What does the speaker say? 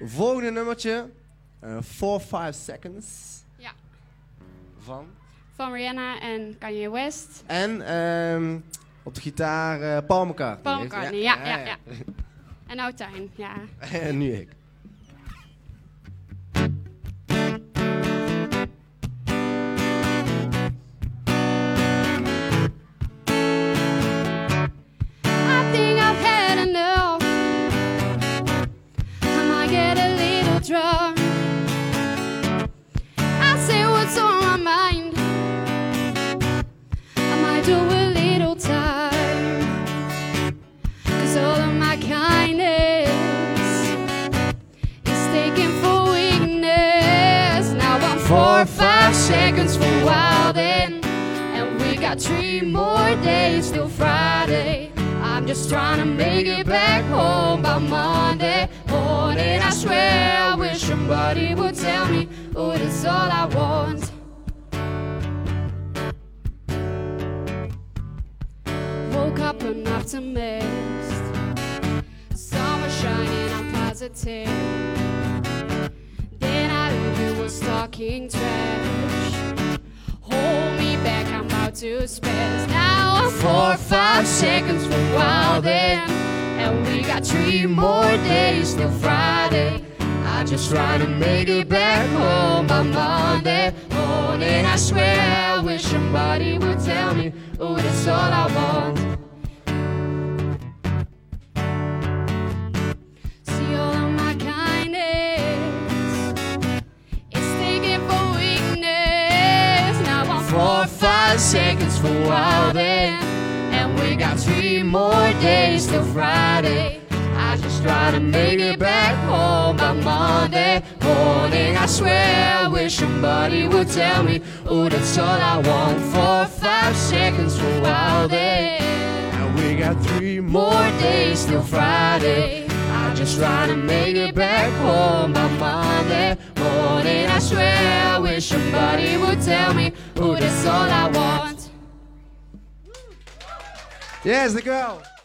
Volgende nummertje. 4-5 Seconds. Ja. Van? Van Rihanna en Kanye West. En ehm, op de gitaar eh, Paul McCartney. Paul McCartney, ja, ja, ja. En nou Tijn, ja. en nu ik. Do a little time. Cause all of my kindness is taken for weakness. Now I'm four or five seconds from wildin'. And we got three more days till Friday. I'm just trying to make it back home by Monday morning. I swear I wish somebody would tell me, oh, that's all I want. Woke up an optimist. Sun was shining, I'm positive. Then I heard you was talking trash. Hold me back, I'm about to spaz. Now I'm four or five seconds from wildin'. And we got three more days till Friday. I just try to make it back home by Monday morning. I swear I wish somebody would tell me, oh, that's all I want. Four five seconds for wildin'. And we got three more days till Friday. I just try to make it back home by Monday morning. I swear I wish somebody would tell me, oh, that's all I want. Four or five seconds for wildin'. And we got three More days till Friday. I just try to make it back home by Monday morning. I swear wish somebody would tell me, oh, that's all I want. Yes, dankjewel.